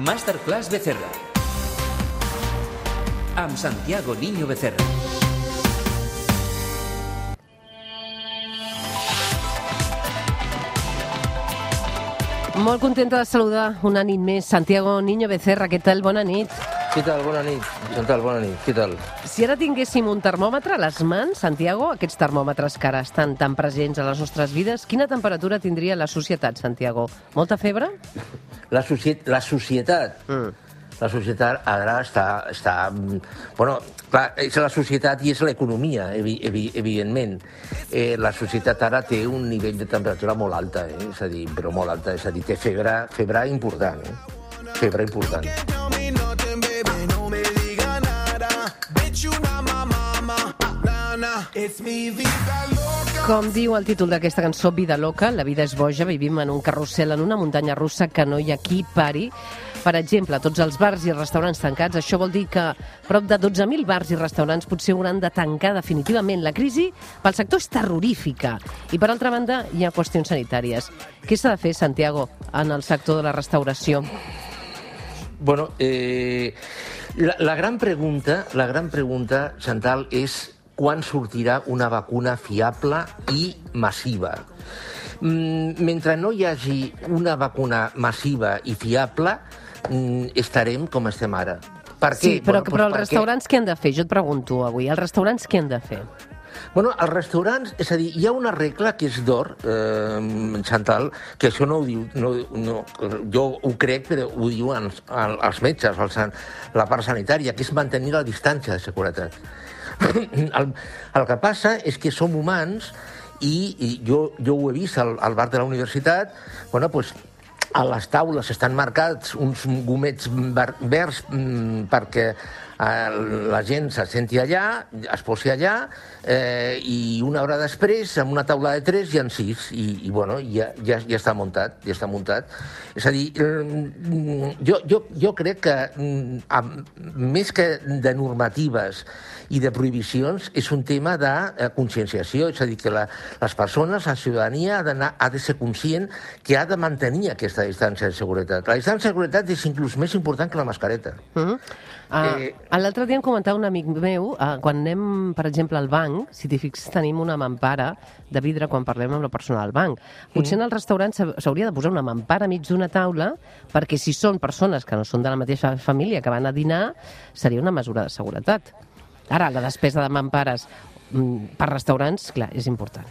Masterclass Becerra. Amb Santiago Niño Becerra. Molt contenta de saludar una nit més Santiago Niño Becerra. Què tal? Bona nit. Què tal? Bona nit. Chantal, bona nit. Què tal? Si ara tinguéssim un termòmetre a les mans, Santiago, aquests termòmetres que ara estan tan presents a les nostres vides, quina temperatura tindria la societat, Santiago? Molta febre? La, socie la societat... Mm. La societat ara està... està bueno, clar, és la societat i és l'economia, evi, evi, evidentment. Eh, la societat ara té un nivell de temperatura molt alta, eh? és a dir, però molt alta, és a dir, té febre, febre important, eh? febre important. Com diu el títol d'aquesta cançó, Vida loca, la vida és boja, vivim en un carrusel, en una muntanya russa que no hi ha qui pari. Per exemple, tots els bars i restaurants tancats, això vol dir que prop de 12.000 bars i restaurants potser hauran de tancar definitivament. La crisi pel sector és terrorífica. I per altra banda, hi ha qüestions sanitàries. Què s'ha de fer, Santiago, en el sector de la restauració? Bueno, eh, la, la gran pregunta, la gran pregunta, Chantal, és quan sortirà una vacuna fiable i massiva. Mm, mentre no hi hagi una vacuna massiva i fiable, mm, estarem com estem ara. Per què? Sí, però, bueno, però els restaurants què han de fer? Jo et pregunto avui, els restaurants què han de fer? Bueno, als restaurants, és a dir, hi ha una regla que és d'or, eh, Chantal, que això no ho diu, no, no, jo ho crec, però ho diuen els, els metges, els, la part sanitària, que és mantenir la distància de seguretat. el, el que passa és que som humans i, i jo, jo ho he vist al, al bar de la universitat, bueno, pues, a les taules estan marcats uns gomets verds mm, perquè la gent se senti allà, es posi allà, eh, i una hora després, amb una taula de tres, hi ha sis, i, i bueno, ja, ja, ja està muntat, ja està muntat. És a dir, mm, jo, jo, jo crec que, mm, amb, més que de normatives i de prohibicions, és un tema de eh, conscienciació, és a dir, que la, les persones, la ciutadania, ha, ha de ser conscient que ha de mantenir aquesta distància de seguretat. La distància de seguretat és inclús més important que la mascareta. Uh -huh. Uh, eh... L'altre dia em comentava un amic meu, uh, quan anem, per exemple, al banc, si t'hi fixes, tenim una mampara de vidre quan parlem amb la persona del banc. Potser en el restaurant s'hauria de posar una mampara mig d'una taula perquè si són persones que no són de la mateixa família que van a dinar, seria una mesura de seguretat. Ara, la despesa de mampares mm, per restaurants, clar, és important.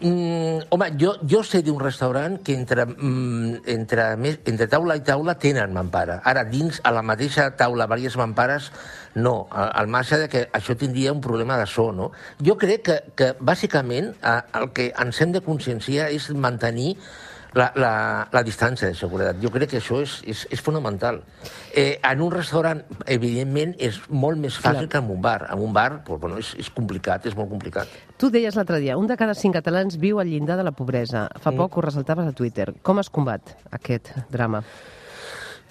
Mm, home, jo, jo sé d'un restaurant que entre, mm, entre, entre taula i taula tenen mampara. Ara, dins, a la mateixa taula, diverses mampares, no. Al marge de que això tindria un problema de so, no? Jo crec que, que bàsicament, el que ens hem de conscienciar és mantenir la, la, la distància de seguretat. Jo crec que això és, és, és fonamental. Eh, en un restaurant, evidentment, és molt més fàcil Clar. que en un bar. En un bar pues, bueno, és, és complicat, és molt complicat. Tu deies l'altre dia, un de cada cinc catalans viu al llindar de la pobresa. Fa mm. poc ho ressaltaves a Twitter. Com es combat aquest drama?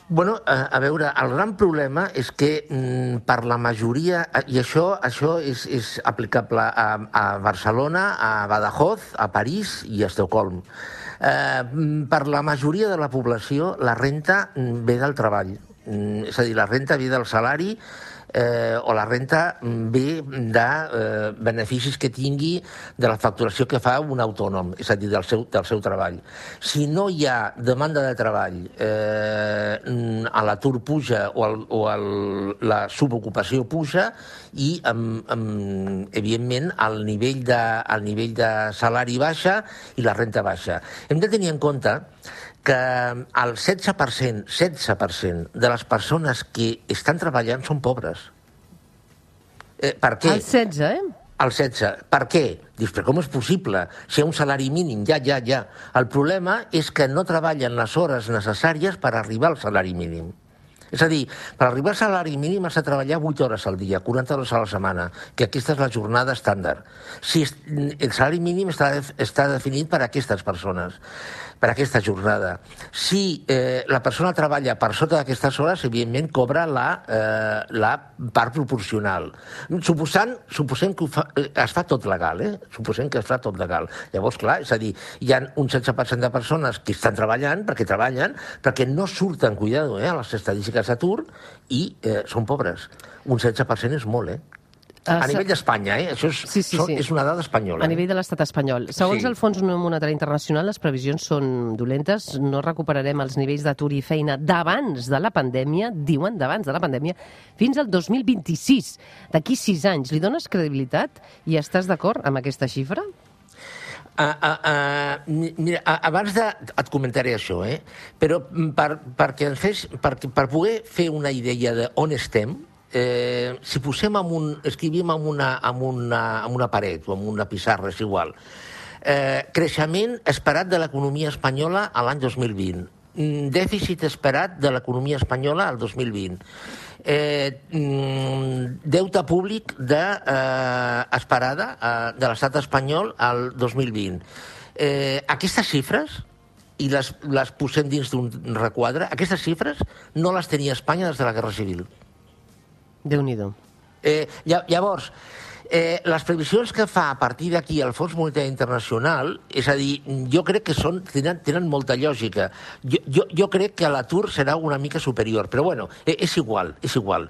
Bueno, a, a veure, el gran problema és que mm, per la majoria, i això, això és, és aplicable a, a Barcelona, a Badajoz, a París i a Estocolm. Eh, per la majoria de la població, la renta ve del treball. Mm, és a dir, la renta ve del salari eh, o la renta ve de eh, beneficis que tingui de la facturació que fa un autònom, és a dir, del seu, del seu treball. Si no hi ha demanda de treball, eh, l'atur puja o, el, o el, la subocupació puja i, amb, amb, evidentment, el nivell, de, el nivell de salari baixa i la renta baixa. Hem de tenir en compte que el 16%, 16% de les persones que estan treballant són pobres. Eh, per què? El 16, eh? El 16. Per què? Dius, però com és possible? Si hi ha un salari mínim, ja, ja, ja. El problema és que no treballen les hores necessàries per arribar al salari mínim. És a dir, per arribar al salari mínim has de treballar 8 hores al dia, 40 hores a la setmana, que aquesta és la jornada estàndard. Si el salari mínim està, està definit per a aquestes persones. Per aquesta jornada. Si eh, la persona treballa per sota d'aquestes hores, evidentment cobra la, eh, la part proporcional. Suposant, suposem que fa, eh, es fa tot legal, eh? Suposem que es fa tot legal. Llavors, clar, és a dir, hi ha un 16% de persones que estan treballant, perquè treballen, perquè no surten, cuidado, eh, a les estadístiques d'atur i eh, són pobres. Un 16% és molt, eh? Ah, A nivell d'Espanya, eh? Això és, Sí, sí, són- sí. és una dada espanyola. A nivell de l'estat espanyol. Segons Sí. el Fons Monetari Internacional, les previsions són dolentes. No recuperarem els nivells d'atur i feina d'abans de la pandèmia, diuen d'abans de la pandèmia, fins al 2026. D'aquí sis anys. Li dones credibilitat i estàs d'acord amb aquesta xifra? Uh, uh, uh, mira, uh, abans de... Et comentaré això, eh? Però mm, per, perquè ens fes, per, per poder fer una idea de on estem, eh, si posem amb un, escrivim amb una, amb, una, amb una paret o amb una pissarra, és igual, eh, creixement esperat de l'economia espanyola a l'any 2020, Mm, dèficit esperat de l'economia espanyola al 2020, eh, mm, deute públic de, eh, esperada eh, de l'estat espanyol al 2020. Eh, aquestes xifres, i les, les posem dins d'un requadre, aquestes xifres no les tenia Espanya des de la Guerra Civil. Déu-n'hi-do. Eh, lla- llavors, eh, les previsions que fa a partir d'aquí el Fons Monetari Internacional, és a dir, jo crec que són, tenen, tenen molta lògica. Jo, jo, jo crec que l'atur serà una mica superior, però bueno, eh, és igual, és igual.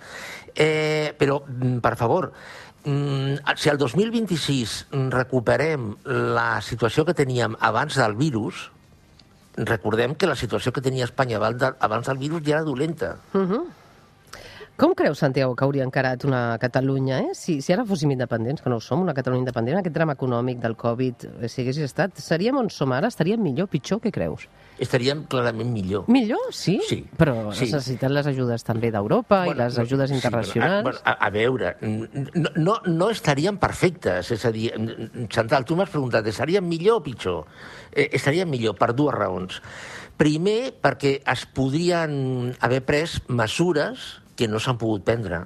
Eh, però, mm, per favor, mm, si el 2026 recuperem la situació que teníem abans del virus, recordem que la situació que tenia Espanya abans, de, abans del virus ja era dolenta. Com creus, Santiago, que hauria encarat una Catalunya, eh? si, si ara fóssim independents, que no ho som, una Catalunya independent, aquest drama econòmic del Covid, eh, si haguessis estat, seríem on som ara? Estaríem millor, pitjor? Què creus? Estaríem clarament millor. Millor, sí? Sí, Però sí. necessiten les ajudes també d'Europa i les ajudes sí, internacionals. Bueno, a, a, a veure, no, no, no estaríem perfectes. És a dir, Chantal, tu m'has preguntat, estaríem millor o pitjor? Eh, estaríem millor per dues raons. Primer, perquè es podrien haver pres mesures que no s'han pogut prendre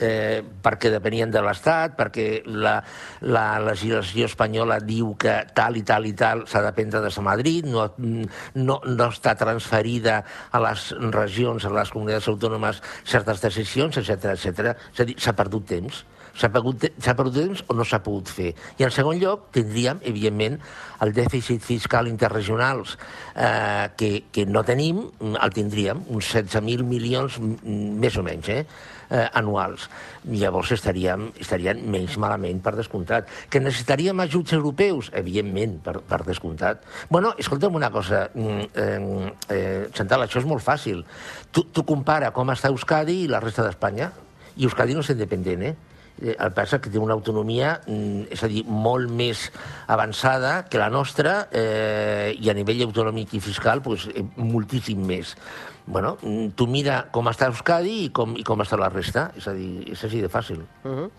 eh, perquè depenien de l'Estat, perquè la, la legislació espanyola diu que tal i tal i tal s'ha de prendre des de Madrid, no, no, no està transferida a les regions, a les comunitats autònomes, certes decisions, etc etc. És a dir, s'ha perdut temps. S'ha perdut, perdut temps o no s'ha pogut fer. I en segon lloc, tindríem, evidentment, el dèficit fiscal interregionals eh, que, que no tenim, el tindríem, uns 16.000 milions més o menys, eh? eh, anuals. Llavors estaríem, estarien menys malament, per descomptat. Que necessitaríem ajuts europeus? Evidentment, per, per descomptat. Bueno, escolta'm una cosa, mm, eh, eh, Chantal, això és molt fàcil. Tu, tu compara com està Euskadi i la resta d'Espanya, i Euskadi no és independent, eh? Eh, El és que té una autonomia, mm, és a dir, molt més avançada que la nostra eh, i a nivell autonòmic i fiscal pues, eh, moltíssim més. Bueno, mm, tu mira com està Euskadi i com, i com està la resta, és a dir, és així de fàcil. Uh -huh.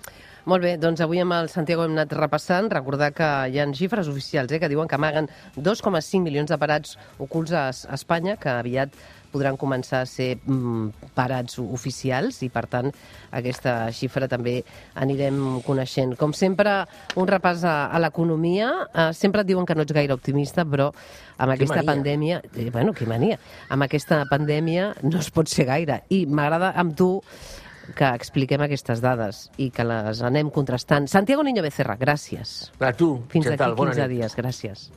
Molt bé, doncs avui amb el Santiago hem anat repassant. Recordar que hi ha xifres oficials eh, que diuen que amaguen 2,5 milions de parats ocults a Espanya, que aviat podran començar a ser mm, parats oficials i, per tant, aquesta xifra també anirem coneixent. Com sempre, un repàs a, a l'economia. Eh, sempre et diuen que no ets gaire optimista, però amb aquesta mania. pandèmia... Eh, bueno, que mania. Amb aquesta pandèmia no es pot ser gaire. I m'agrada amb tu que expliquem aquestes dades i que les anem contrastant. Santiago Niño Becerra, gràcies. A tu, Fins d'aquí bona 15 nit. dies, gràcies.